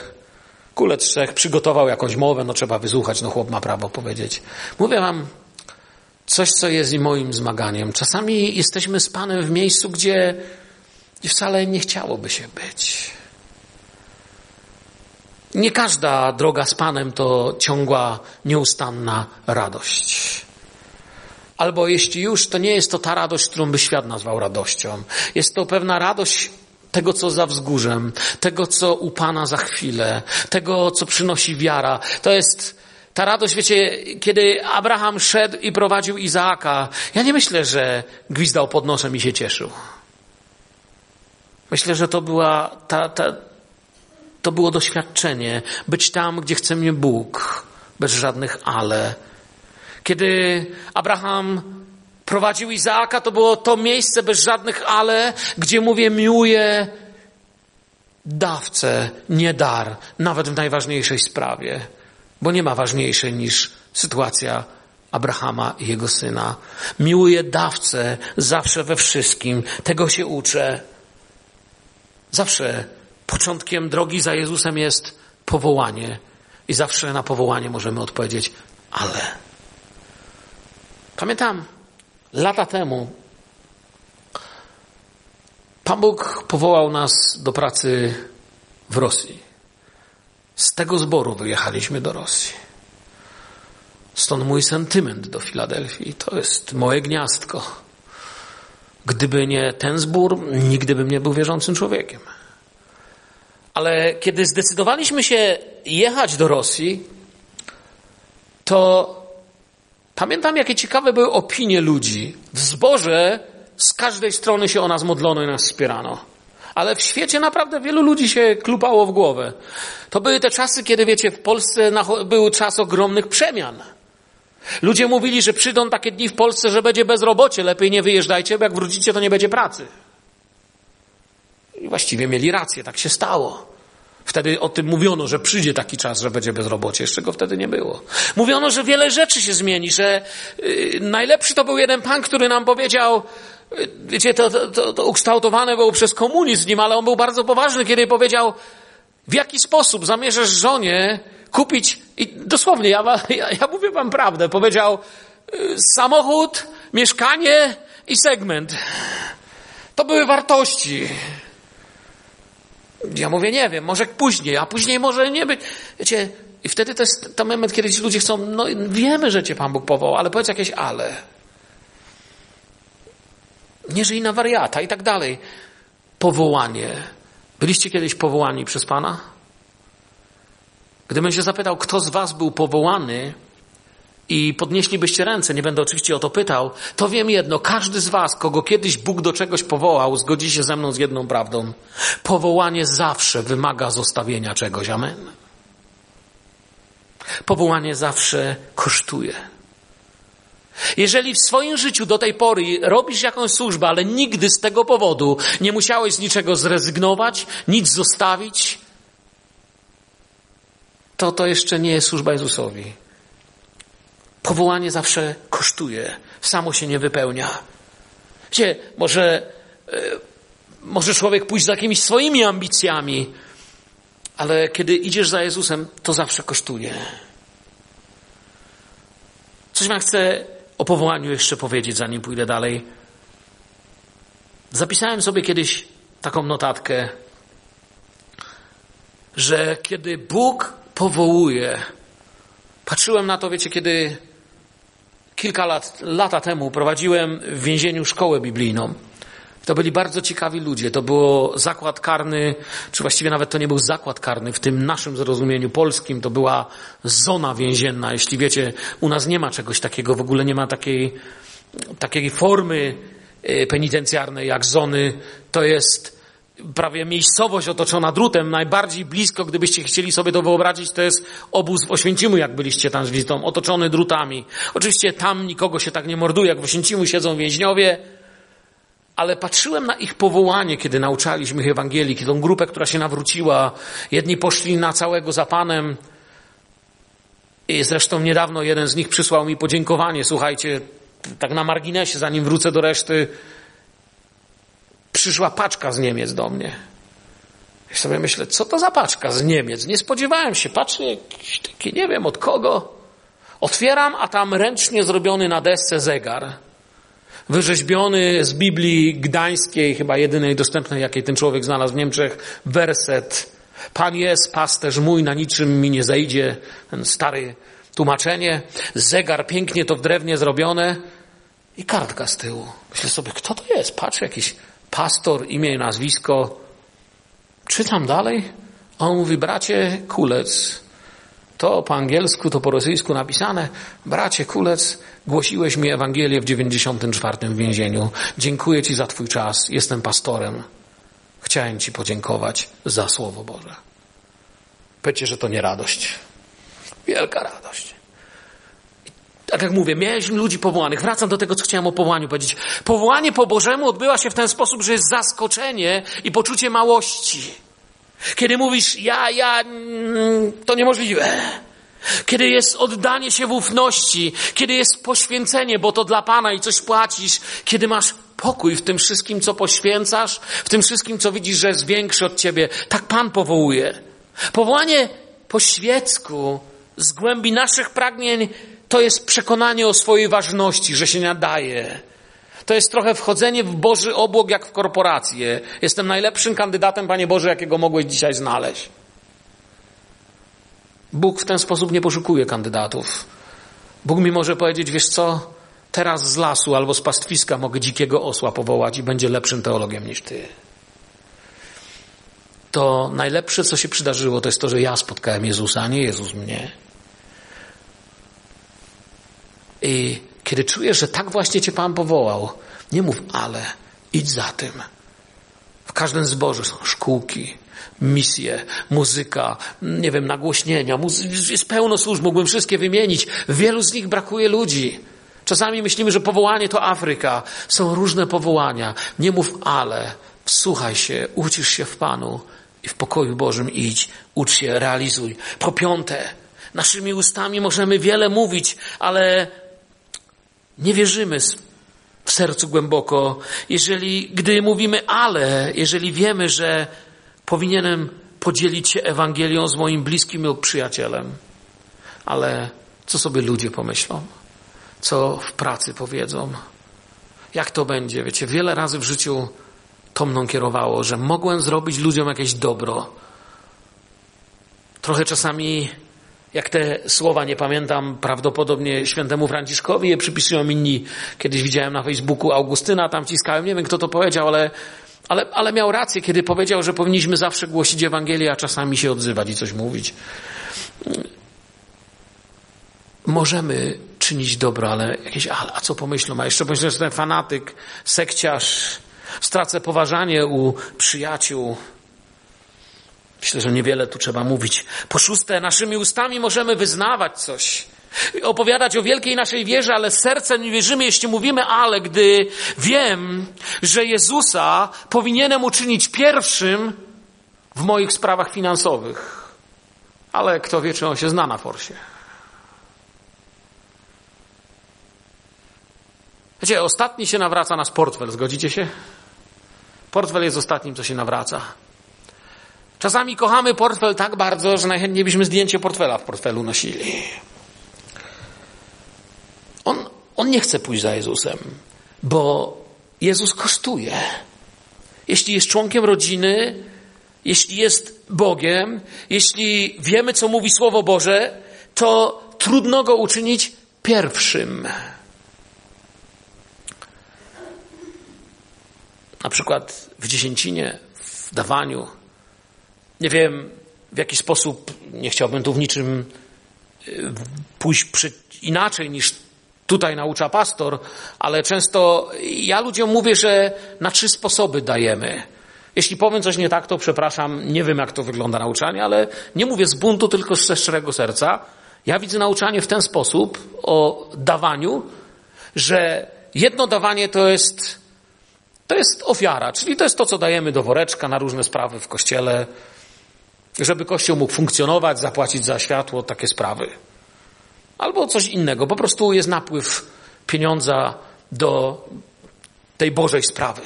kulec trzech, przygotował jakąś mowę, no trzeba wysłuchać, no chłop ma prawo powiedzieć. Mówię Wam coś, co jest i moim zmaganiem. Czasami jesteśmy z Panem w miejscu, gdzie wcale nie chciałoby się być. Nie każda droga z Panem to ciągła, nieustanna radość. Albo jeśli już, to nie jest to ta radość, którą by świat nazwał radością. Jest to pewna radość tego, co za wzgórzem, tego, co u Pana za chwilę, tego, co przynosi wiara. To jest ta radość, wiecie, kiedy Abraham szedł i prowadził Izaaka. Ja nie myślę, że gwizdał pod nosem i się cieszył. Myślę, że to była ta, ta, to było doświadczenie, być tam, gdzie chce mnie Bóg, bez żadnych ale, kiedy Abraham prowadził Izaaka, to było to miejsce bez żadnych ale, gdzie mówię, miłuję dawcę, nie dar, nawet w najważniejszej sprawie, bo nie ma ważniejszej niż sytuacja Abrahama i jego syna. Miłuję dawcę zawsze we wszystkim, tego się uczę. Zawsze początkiem drogi za Jezusem jest powołanie i zawsze na powołanie możemy odpowiedzieć, ale. Pamiętam, lata temu Pan Bóg powołał nas do pracy w Rosji. Z tego zboru wyjechaliśmy do Rosji. Stąd mój sentyment do Filadelfii. To jest moje gniazdko. Gdyby nie ten zbór, nigdy bym nie był wierzącym człowiekiem. Ale kiedy zdecydowaliśmy się jechać do Rosji, to pamiętam, jakie ciekawe były opinie ludzi. W zborze z każdej strony się o nas modlono i nas wspierano. Ale w świecie naprawdę wielu ludzi się klupało w głowę. To były te czasy, kiedy wiecie, w Polsce był czas ogromnych przemian. Ludzie mówili, że przyjdą takie dni w Polsce, że będzie bezrobocie, lepiej nie wyjeżdżajcie, bo jak wrócicie, to nie będzie pracy. I właściwie mieli rację, tak się stało. Wtedy o tym mówiono, że przyjdzie taki czas, że będzie bezrobocie, jeszcze go wtedy nie było. Mówiono, że wiele rzeczy się zmieni, że yy, najlepszy to był jeden pan, który nam powiedział, wiecie, to, to, to ukształtowane było przez komunizm ale on był bardzo poważny, kiedy powiedział, w jaki sposób zamierzasz żonie kupić, i dosłownie, ja, ja, ja mówię wam prawdę, powiedział yy, samochód, mieszkanie i segment. To były wartości. Ja mówię, nie wiem, może później, a później może nie być. Wiecie, i wtedy to jest ten moment, kiedy ci ludzie chcą, no wiemy, że cię Pan Bóg powołał, ale powiedz jakieś ale. Nie żyj na wariata i tak dalej. Powołanie. Byliście kiedyś powołani przez Pana? Gdybym się zapytał, kto z Was był powołany, i podnieślibyście ręce, nie będę oczywiście o to pytał, to wiem jedno, każdy z was, kogo kiedyś Bóg do czegoś powołał, zgodzi się ze mną z jedną prawdą. Powołanie zawsze wymaga zostawienia czegoś, amen. Powołanie zawsze kosztuje. Jeżeli w swoim życiu do tej pory robisz jakąś służbę, ale nigdy z tego powodu nie musiałeś z niczego zrezygnować, nic zostawić, to to jeszcze nie jest służba Jezusowi. Powołanie zawsze kosztuje, samo się nie wypełnia. Gdzie może, e, może człowiek pójść za jakimiś swoimi ambicjami, ale kiedy idziesz za Jezusem, to zawsze kosztuje. Coś wam chcę o powołaniu jeszcze powiedzieć, zanim pójdę dalej. Zapisałem sobie kiedyś taką notatkę, że kiedy Bóg powołuje, patrzyłem na to, wiecie, kiedy kilka lat, lata temu prowadziłem w więzieniu szkołę biblijną. To byli bardzo ciekawi ludzie. To było zakład karny, czy właściwie nawet to nie był zakład karny, w tym naszym zrozumieniu polskim to była zona więzienna. Jeśli wiecie, u nas nie ma czegoś takiego, w ogóle nie ma takiej, takiej formy e, penitencjarnej jak zony. To jest prawie miejscowość otoczona drutem, najbardziej blisko, gdybyście chcieli sobie to wyobrazić, to jest obóz w Oświęcimu, jak byliście tam z wizytą, otoczony drutami. Oczywiście tam nikogo się tak nie morduje, jak w Oświęcimu siedzą więźniowie, ale patrzyłem na ich powołanie, kiedy nauczaliśmy ich Ewangelii, tą grupę, która się nawróciła. Jedni poszli na całego za Panem. I zresztą niedawno jeden z nich przysłał mi podziękowanie. Słuchajcie, tak na marginesie, zanim wrócę do reszty, przyszła paczka z Niemiec do mnie. I sobie myślę, co to za paczka z Niemiec? Nie spodziewałem się. Patrzę, jakiś taki, nie wiem od kogo. Otwieram, a tam ręcznie zrobiony na desce zegar. Wyrzeźbiony z Biblii Gdańskiej, chyba jedynej dostępnej, jakiej ten człowiek znalazł w Niemczech, werset. Pan jest pasterz mój, na niczym mi nie zejdzie. Ten stary tłumaczenie. Zegar pięknie to w drewnie zrobione. I kartka z tyłu. Myślę sobie, kto to jest? Patrzę, jakiś pastor, imię i nazwisko. Czytam dalej, a on mówi, bracie Kulec, to po angielsku, to po rosyjsku napisane, bracie Kulec, głosiłeś mi Ewangelię w 94 w więzieniu. Dziękuję Ci za Twój czas, jestem pastorem. Chciałem Ci podziękować za Słowo Boże. Powiedzcie, że to nie radość. Wielka radość tak jak mówię, mieliśmy ludzi powołanych. Wracam do tego, co chciałem o powołaniu powiedzieć. Powołanie po Bożemu odbywa się w ten sposób, że jest zaskoczenie i poczucie małości. Kiedy mówisz, ja, ja, mm, to niemożliwe. Kiedy jest oddanie się w ufności, kiedy jest poświęcenie, bo to dla Pana i coś płacisz, kiedy masz pokój w tym wszystkim, co poświęcasz, w tym wszystkim, co widzisz, że jest większe od Ciebie. Tak Pan powołuje. Powołanie po świecku z głębi naszych pragnień to jest przekonanie o swojej ważności, że się nadaje. To jest trochę wchodzenie w Boży obłok jak w korporację. Jestem najlepszym kandydatem, Panie Boże, jakiego mogłeś dzisiaj znaleźć. Bóg w ten sposób nie poszukuje kandydatów. Bóg mi może powiedzieć, wiesz co, teraz z lasu albo z pastwiska mogę dzikiego osła powołać i będzie lepszym teologiem niż ty. To najlepsze, co się przydarzyło, to jest to, że ja spotkałem Jezusa, a nie Jezus mnie. I kiedy czujesz, że tak właśnie Cię Pan powołał, nie mów ale, idź za tym. W każdym zborze są szkółki, misje, muzyka, nie wiem, nagłośnienia, jest pełno służb, mógłbym wszystkie wymienić. W wielu z nich brakuje ludzi. Czasami myślimy, że powołanie to Afryka. Są różne powołania. Nie mów ale, wsłuchaj się, ucisz się w Panu i w pokoju Bożym idź, ucz się, realizuj. Po piąte, naszymi ustami możemy wiele mówić, ale nie wierzymy w sercu głęboko, jeżeli, gdy mówimy ale, jeżeli wiemy, że powinienem podzielić się Ewangelią z moim bliskim lub przyjacielem. Ale co sobie ludzie pomyślą? Co w pracy powiedzą? Jak to będzie? Wiecie, wiele razy w życiu to mną kierowało, że mogłem zrobić ludziom jakieś dobro. Trochę czasami jak te słowa, nie pamiętam, prawdopodobnie świętemu Franciszkowi je przypisują inni. Kiedyś widziałem na Facebooku Augustyna, tam ciskałem, nie wiem kto to powiedział, ale, ale, ale miał rację, kiedy powiedział, że powinniśmy zawsze głosić Ewangelię, a czasami się odzywać i coś mówić. Możemy czynić dobro, ale jakieś, a, a co pomyślą? A jeszcze pomyślę, że ten fanatyk, sekciarz, stracę poważanie u przyjaciół, Myślę, że niewiele tu trzeba mówić. Po szóste, naszymi ustami możemy wyznawać coś. Opowiadać o wielkiej naszej wierze, ale sercem nie wierzymy, jeśli mówimy ale, gdy wiem, że Jezusa powinienem uczynić pierwszym w moich sprawach finansowych. Ale kto wie, czy on się zna na forsie. Wiecie, ostatni się nawraca nas portfel, zgodzicie się? Portfel jest ostatnim, co się nawraca. Czasami kochamy portfel tak bardzo, że najchętniej byśmy zdjęcie portfela w portfelu nosili. On, on nie chce pójść za Jezusem, bo Jezus kosztuje. Jeśli jest członkiem rodziny, jeśli jest Bogiem, jeśli wiemy, co mówi Słowo Boże, to trudno go uczynić pierwszym. Na przykład w dziesięcinie, w dawaniu, nie wiem, w jaki sposób, nie chciałbym tu w niczym y, pójść przy, inaczej niż tutaj naucza pastor, ale często ja ludziom mówię, że na trzy sposoby dajemy. Jeśli powiem coś nie tak, to przepraszam, nie wiem jak to wygląda nauczanie, ale nie mówię z buntu, tylko ze szczerego serca. Ja widzę nauczanie w ten sposób o dawaniu, że jedno dawanie to jest, to jest ofiara, czyli to jest to, co dajemy do woreczka na różne sprawy w kościele, żeby Kościół mógł funkcjonować, zapłacić za światło, takie sprawy. Albo coś innego. Po prostu jest napływ pieniądza do tej Bożej sprawy.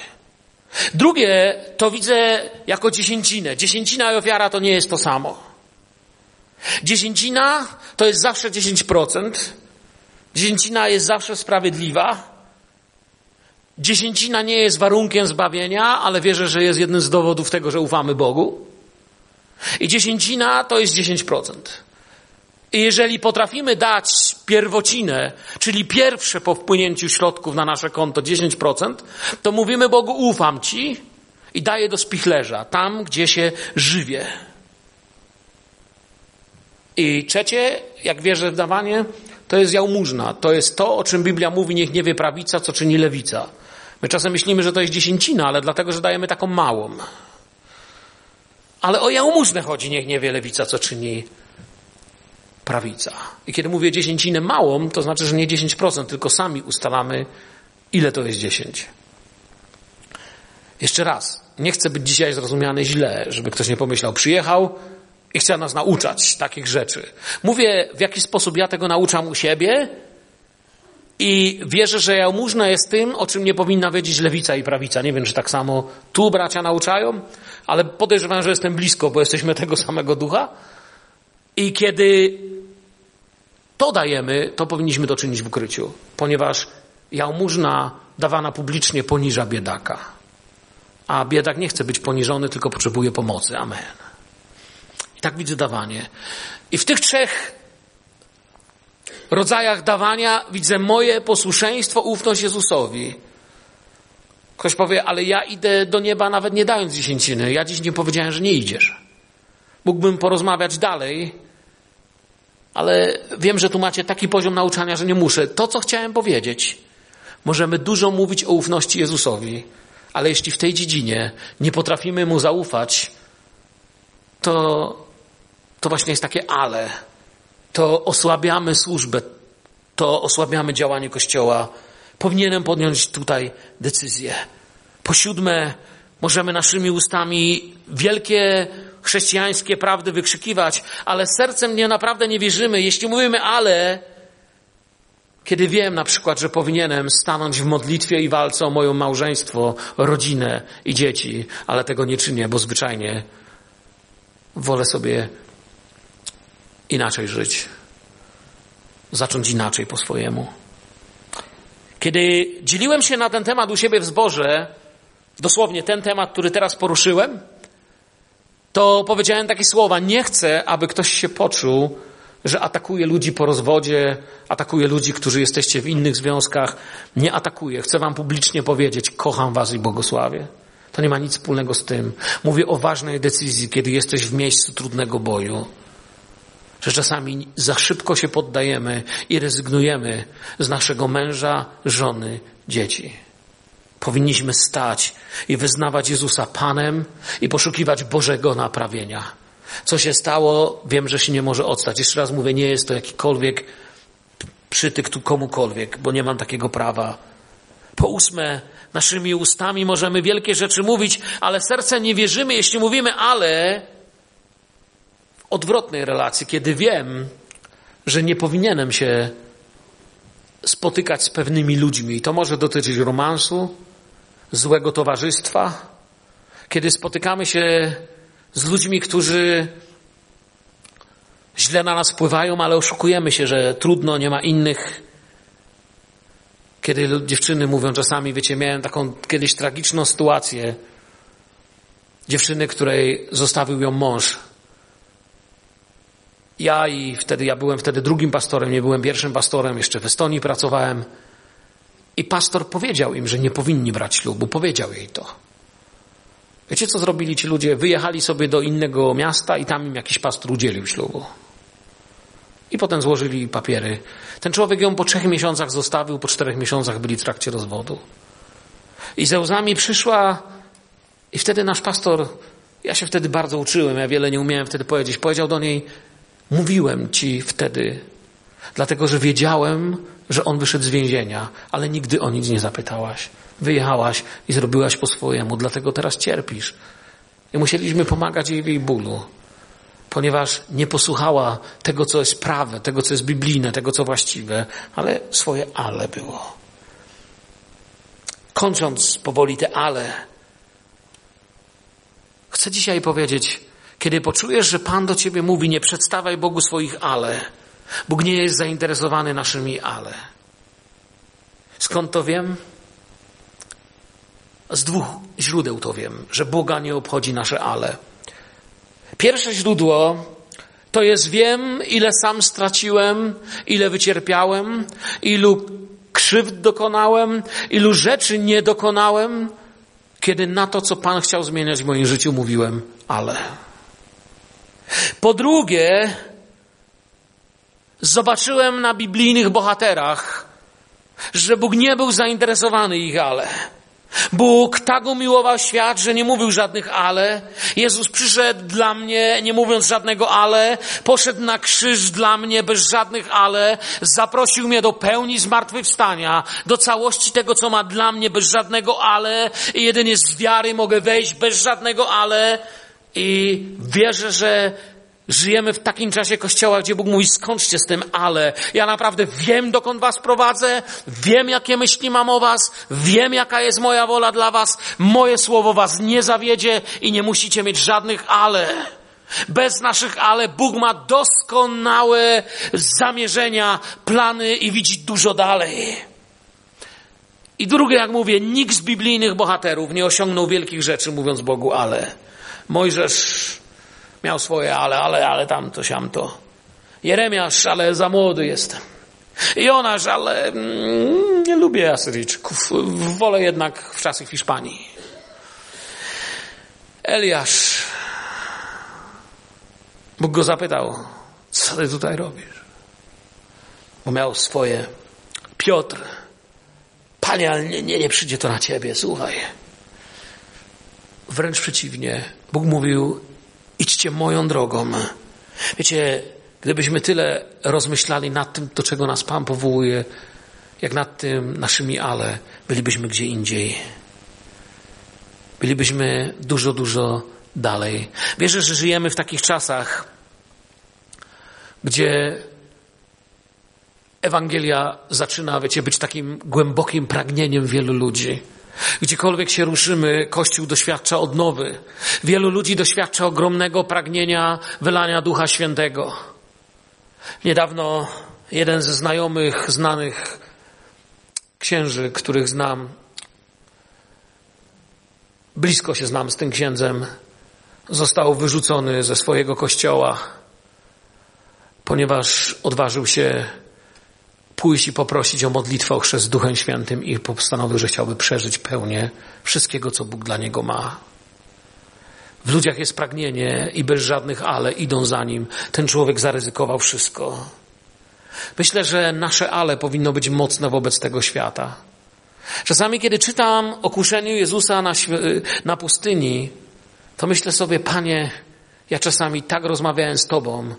Drugie to widzę jako dziesięcinę. Dziesięcina i ofiara to nie jest to samo. Dziesięcina to jest zawsze 10%. Dziesięcina jest zawsze sprawiedliwa. Dziesięcina nie jest warunkiem zbawienia, ale wierzę, że jest jednym z dowodów tego, że ufamy Bogu. I dziesięcina to jest 10%. I jeżeli potrafimy dać pierwocinę, czyli pierwsze po wpłynięciu środków na nasze konto 10%, to mówimy Bogu ufam Ci i daję do spichlerza, tam gdzie się żywię. I trzecie, jak wierzę w dawanie, to jest jałmużna. To jest to, o czym Biblia mówi, niech nie wie prawica, co czyni lewica. My czasem myślimy, że to jest dziesięcina, ale dlatego, że dajemy taką małą. Ale o jałmużnę chodzi, niech nie wie lewica, co czyni prawica. I kiedy mówię dziesięcinę małą, to znaczy, że nie 10%, tylko sami ustalamy, ile to jest 10. Jeszcze raz, nie chcę być dzisiaj zrozumiany źle, żeby ktoś nie pomyślał, przyjechał i chce nas nauczać takich rzeczy. Mówię, w jaki sposób ja tego nauczam u siebie i wierzę, że jałmużna jest tym, o czym nie powinna wiedzieć lewica i prawica. Nie wiem, czy tak samo tu bracia nauczają, ale podejrzewam, że jestem blisko, bo jesteśmy tego samego ducha. I kiedy to dajemy, to powinniśmy to czynić w ukryciu, ponieważ jałmużna dawana publicznie poniża biedaka. A biedak nie chce być poniżony, tylko potrzebuje pomocy. Amen. I tak widzę dawanie. I w tych trzech rodzajach dawania widzę moje posłuszeństwo, ufność Jezusowi. Ktoś powie, ale ja idę do nieba nawet nie dając dziesięciny. Ja dziś nie powiedziałem, że nie idziesz. Mógłbym porozmawiać dalej, ale wiem, że tu macie taki poziom nauczania, że nie muszę. To, co chciałem powiedzieć, możemy dużo mówić o ufności Jezusowi, ale jeśli w tej dziedzinie nie potrafimy Mu zaufać, to, to właśnie jest takie ale. To osłabiamy służbę, to osłabiamy działanie Kościoła. Powinienem podjąć tutaj decyzję. Po siódme, możemy naszymi ustami wielkie chrześcijańskie prawdy wykrzykiwać, ale sercem nie naprawdę nie wierzymy. Jeśli mówimy ale, kiedy wiem na przykład, że powinienem stanąć w modlitwie i walce o moje małżeństwo, rodzinę i dzieci, ale tego nie czynię, bo zwyczajnie wolę sobie inaczej żyć, zacząć inaczej po swojemu. Kiedy dzieliłem się na ten temat u siebie w zborze, dosłownie ten temat, który teraz poruszyłem, to powiedziałem takie słowa: Nie chcę, aby ktoś się poczuł, że atakuje ludzi po rozwodzie, atakuje ludzi, którzy jesteście w innych związkach. Nie atakuje. Chcę Wam publicznie powiedzieć: Kocham Was i błogosławię. To nie ma nic wspólnego z tym. Mówię o ważnej decyzji, kiedy jesteś w miejscu trudnego boju. Że czasami za szybko się poddajemy i rezygnujemy z naszego męża, żony, dzieci. Powinniśmy stać i wyznawać Jezusa Panem i poszukiwać Bożego naprawienia. Co się stało, wiem, że się nie może odstać. Jeszcze raz mówię, nie jest to jakikolwiek przytyk tu komukolwiek, bo nie mam takiego prawa. Po ósme, naszymi ustami możemy wielkie rzeczy mówić, ale serce nie wierzymy, jeśli mówimy ale odwrotnej relacji, kiedy wiem, że nie powinienem się spotykać z pewnymi ludźmi. To może dotyczyć romansu, złego towarzystwa, kiedy spotykamy się z ludźmi, którzy źle na nas wpływają, ale oszukujemy się, że trudno, nie ma innych. Kiedy dziewczyny mówią czasami, wiecie, miałem taką kiedyś tragiczną sytuację. Dziewczyny, której zostawił ją mąż. Ja i wtedy, ja byłem wtedy drugim pastorem, nie byłem pierwszym pastorem, jeszcze w Estonii pracowałem. I pastor powiedział im, że nie powinni brać ślubu. Powiedział jej to. Wiecie, co zrobili ci ludzie? Wyjechali sobie do innego miasta i tam im jakiś pastor udzielił ślubu. I potem złożyli papiery. Ten człowiek ją po trzech miesiącach zostawił, po czterech miesiącach byli w trakcie rozwodu. I ze łzami przyszła, i wtedy nasz pastor, ja się wtedy bardzo uczyłem, ja wiele nie umiałem wtedy powiedzieć, powiedział do niej: Mówiłem ci wtedy, dlatego że wiedziałem, że on wyszedł z więzienia, ale nigdy o nic nie zapytałaś. Wyjechałaś i zrobiłaś po swojemu, dlatego teraz cierpisz. I musieliśmy pomagać jej w jej bólu, ponieważ nie posłuchała tego, co jest prawe, tego, co jest biblijne, tego, co właściwe, ale swoje ale było. Kończąc powoli te ale, chcę dzisiaj powiedzieć, kiedy poczujesz, że Pan do ciebie mówi, nie przedstawiaj Bogu swoich ale, Bóg nie jest zainteresowany naszymi ale. Skąd to wiem? Z dwóch źródeł to wiem, że Boga nie obchodzi nasze ale. Pierwsze źródło to jest wiem, ile sam straciłem, ile wycierpiałem, ilu krzywd dokonałem, ilu rzeczy nie dokonałem, kiedy na to, co Pan chciał zmieniać w moim życiu, mówiłem ale. Po drugie, zobaczyłem na biblijnych bohaterach, że Bóg nie był zainteresowany ich ale. Bóg tak umiłował świat, że nie mówił żadnych ale. Jezus przyszedł dla mnie, nie mówiąc żadnego ale. Poszedł na krzyż dla mnie bez żadnych ale. Zaprosił mnie do pełni zmartwychwstania, do całości tego, co ma dla mnie bez żadnego ale. I jedynie z wiary mogę wejść bez żadnego ale. I wierzę, że Żyjemy w takim czasie Kościoła, gdzie Bóg mówi, skończcie z tym, ale ja naprawdę wiem, dokąd was prowadzę, wiem, jakie myśli mam o was, wiem, jaka jest moja wola dla was, moje słowo was nie zawiedzie i nie musicie mieć żadnych ale. Bez naszych ale Bóg ma doskonałe zamierzenia, plany i widzi dużo dalej. I drugie, jak mówię, nikt z biblijnych bohaterów nie osiągnął wielkich rzeczy, mówiąc Bogu ale. Mojżesz miał swoje ale, ale, ale tamto, siamto. Jeremiasz, ale za młody jestem. Jonasz, ale mm, nie lubię Asyryjczyków. Wolę jednak w czasach Hiszpanii. Eliasz. Bóg go zapytał, co ty tutaj robisz? Bo miał swoje. Piotr. Panie, ale nie, nie, nie przyjdzie to na ciebie, słuchaj. Wręcz przeciwnie. Bóg mówił, idźcie moją drogą. Wiecie, gdybyśmy tyle rozmyślali nad tym, do czego nas Pan powołuje, jak nad tym naszymi ale, bylibyśmy gdzie indziej. Bylibyśmy dużo, dużo dalej. Wierzę, że żyjemy w takich czasach, gdzie Ewangelia zaczyna, wiecie, być takim głębokim pragnieniem wielu ludzi. Gdziekolwiek się ruszymy, Kościół doświadcza odnowy. Wielu ludzi doświadcza ogromnego pragnienia wylania Ducha Świętego. Niedawno jeden ze znajomych, znanych księży, których znam, blisko się znam z tym księdzem, został wyrzucony ze swojego kościoła, ponieważ odważył się pójść i poprosić o modlitwę o chrzest Duchem Świętym i postanowił, że chciałby przeżyć pełnię wszystkiego, co Bóg dla niego ma. W ludziach jest pragnienie i bez żadnych ale idą za nim. Ten człowiek zaryzykował wszystko. Myślę, że nasze ale powinno być mocne wobec tego świata. Czasami, kiedy czytam o kuszeniu Jezusa na, na pustyni, to myślę sobie, Panie, ja czasami tak rozmawiałem z Tobą,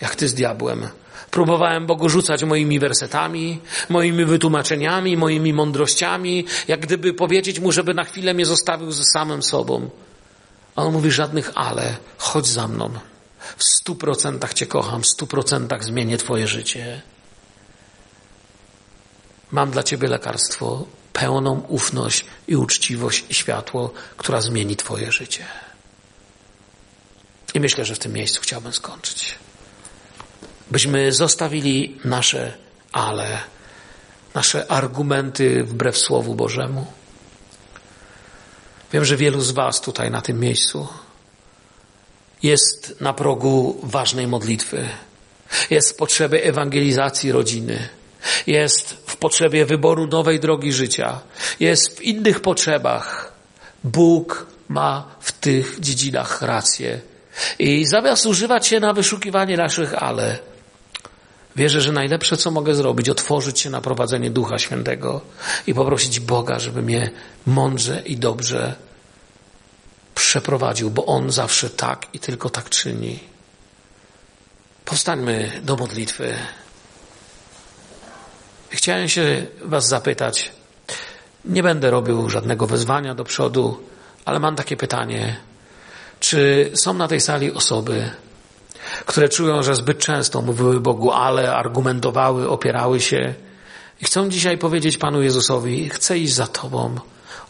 jak Ty z diabłem. Próbowałem Bogu rzucać moimi wersetami, moimi wytłumaczeniami, moimi mądrościami, jak gdyby powiedzieć Mu, żeby na chwilę mnie zostawił ze samym sobą. A On mówi żadnych ale, chodź za mną. W stu procentach Cię kocham, w stu procentach zmienię Twoje życie. Mam dla Ciebie lekarstwo, pełną ufność i uczciwość i światło, która zmieni Twoje życie. I myślę, że w tym miejscu chciałbym skończyć. Byśmy zostawili nasze ale, nasze argumenty wbrew Słowu Bożemu. Wiem, że wielu z Was tutaj na tym miejscu jest na progu ważnej modlitwy. Jest w potrzebie ewangelizacji rodziny. Jest w potrzebie wyboru nowej drogi życia. Jest w innych potrzebach. Bóg ma w tych dziedzinach rację. I zamiast używać się na wyszukiwanie naszych ale, wierzę, że najlepsze, co mogę zrobić, otworzyć się na prowadzenie Ducha Świętego i poprosić Boga, żeby mnie mądrze i dobrze przeprowadził, bo On zawsze tak i tylko tak czyni. Powstańmy do modlitwy. Chciałem się Was zapytać. Nie będę robił żadnego wezwania do przodu, ale mam takie pytanie. Czy są na tej sali osoby, które czują, że zbyt często mówiły Bogu, ale argumentowały, opierały się i chcą dzisiaj powiedzieć Panu Jezusowi: Chcę iść za Tobą,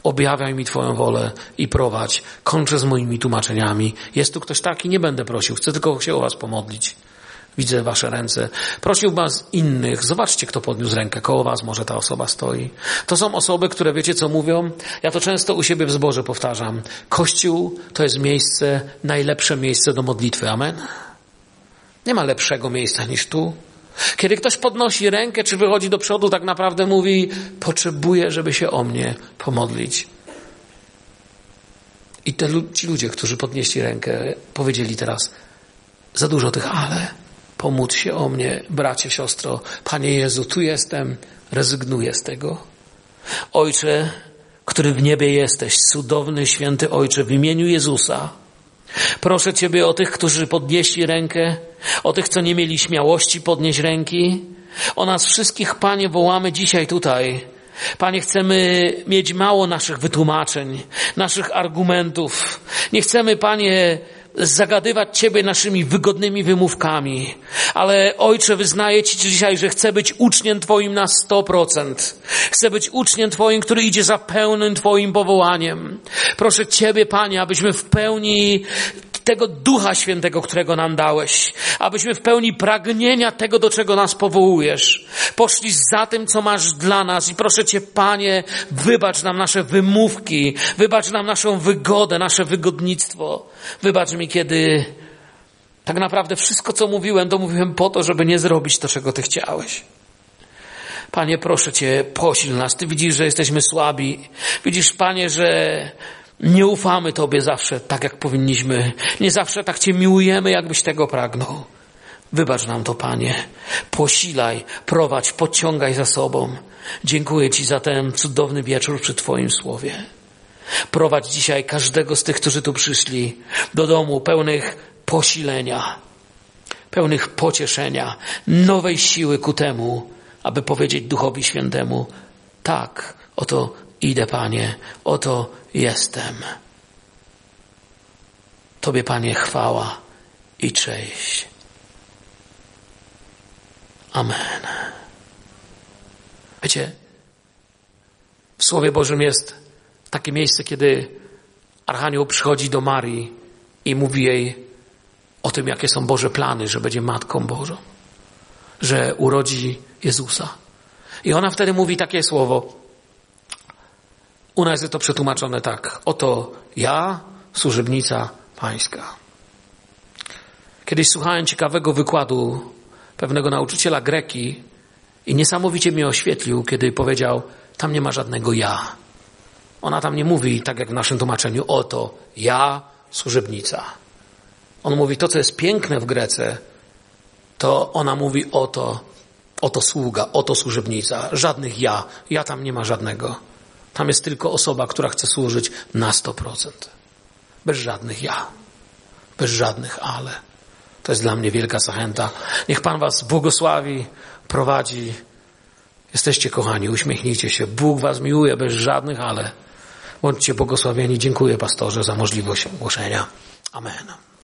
objawiaj mi Twoją wolę i prowadź. Kończę z moimi tłumaczeniami. Jest tu ktoś taki? Nie będę prosił, chcę tylko się o Was pomodlić. Widzę wasze ręce. Prosił was innych. Zobaczcie, kto podniósł rękę. Koło was może ta osoba stoi. To są osoby, które wiecie, co mówią? Ja to często u siebie w zborze powtarzam. Kościół to jest miejsce, najlepsze miejsce do modlitwy. Amen? Nie ma lepszego miejsca niż tu. Kiedy ktoś podnosi rękę, czy wychodzi do przodu, tak naprawdę mówi, potrzebuję, żeby się o mnie pomodlić. I te, ci ludzie, którzy podnieśli rękę, powiedzieli teraz, za dużo tych ale. Pomódl się o mnie, bracie, siostro. Panie Jezu, tu jestem, rezygnuję z tego. Ojcze, który w niebie jesteś, cudowny, święty Ojcze, w imieniu Jezusa, proszę Ciebie o tych, którzy podnieśli rękę, o tych, co nie mieli śmiałości podnieść ręki. O nas wszystkich, Panie, wołamy dzisiaj tutaj. Panie, chcemy mieć mało naszych wytłumaczeń, naszych argumentów. Nie chcemy, Panie, zagadywać Ciebie naszymi wygodnymi wymówkami. Ale Ojcze, wyznaję Ci dzisiaj, że chcę być uczniem Twoim na 100%. Chcę być uczniem Twoim, który idzie za pełnym Twoim powołaniem. Proszę Ciebie, Panie, abyśmy w pełni tego Ducha Świętego, którego nam dałeś, abyśmy w pełni pragnienia tego, do czego nas powołujesz, poszli za tym, co masz dla nas i proszę Cię, Panie, wybacz nam nasze wymówki, wybacz nam naszą wygodę, nasze wygodnictwo, wybacz mi, kiedy tak naprawdę wszystko, co mówiłem, to mówiłem po to, żeby nie zrobić to, czego Ty chciałeś. Panie, proszę Cię, posil nas. Ty widzisz, że jesteśmy słabi. Widzisz, Panie, że nie ufamy Tobie zawsze tak, jak powinniśmy. Nie zawsze tak Cię miłujemy, jakbyś tego pragnął. Wybacz nam to, Panie. Posilaj, prowadź, podciągaj za sobą. Dziękuję Ci za ten cudowny wieczór przy Twoim słowie. Prowadź dzisiaj każdego z tych, którzy tu przyszli, do domu pełnych posilenia, pełnych pocieszenia, nowej siły ku temu, aby powiedzieć Duchowi Świętemu, tak, oto idę, Panie, oto jestem. Tobie, Panie, chwała i cześć. Amen. Wiecie, w Słowie Bożym jest takie miejsce, kiedy Archanioł przychodzi do Marii i mówi jej o tym, jakie są Boże plany, że będzie Matką Bożą, że urodzi Jezusa. I ona wtedy mówi takie słowo. U nas jest to przetłumaczone tak. Oto ja, służebnica pańska. Kiedyś słuchałem ciekawego wykładu pewnego nauczyciela greki i niesamowicie mnie oświetlił, kiedy powiedział, tam nie ma żadnego ja. Ona tam nie mówi, tak jak w naszym tłumaczeniu, oto ja, służebnica. On mówi, to co jest piękne w Grece, to ona mówi oto, oto sługa, oto służebnica. Żadnych ja. Ja tam nie ma żadnego. Tam jest tylko osoba, która chce służyć na 100%. Bez żadnych ja. Bez żadnych ale. To jest dla mnie wielka zachęta. Niech Pan Was błogosławi, prowadzi. Jesteście kochani, uśmiechnijcie się. Bóg Was miłuje bez żadnych ale. Bądźcie błogosławieni. Dziękuję pastorze za możliwość głoszenia. Amen.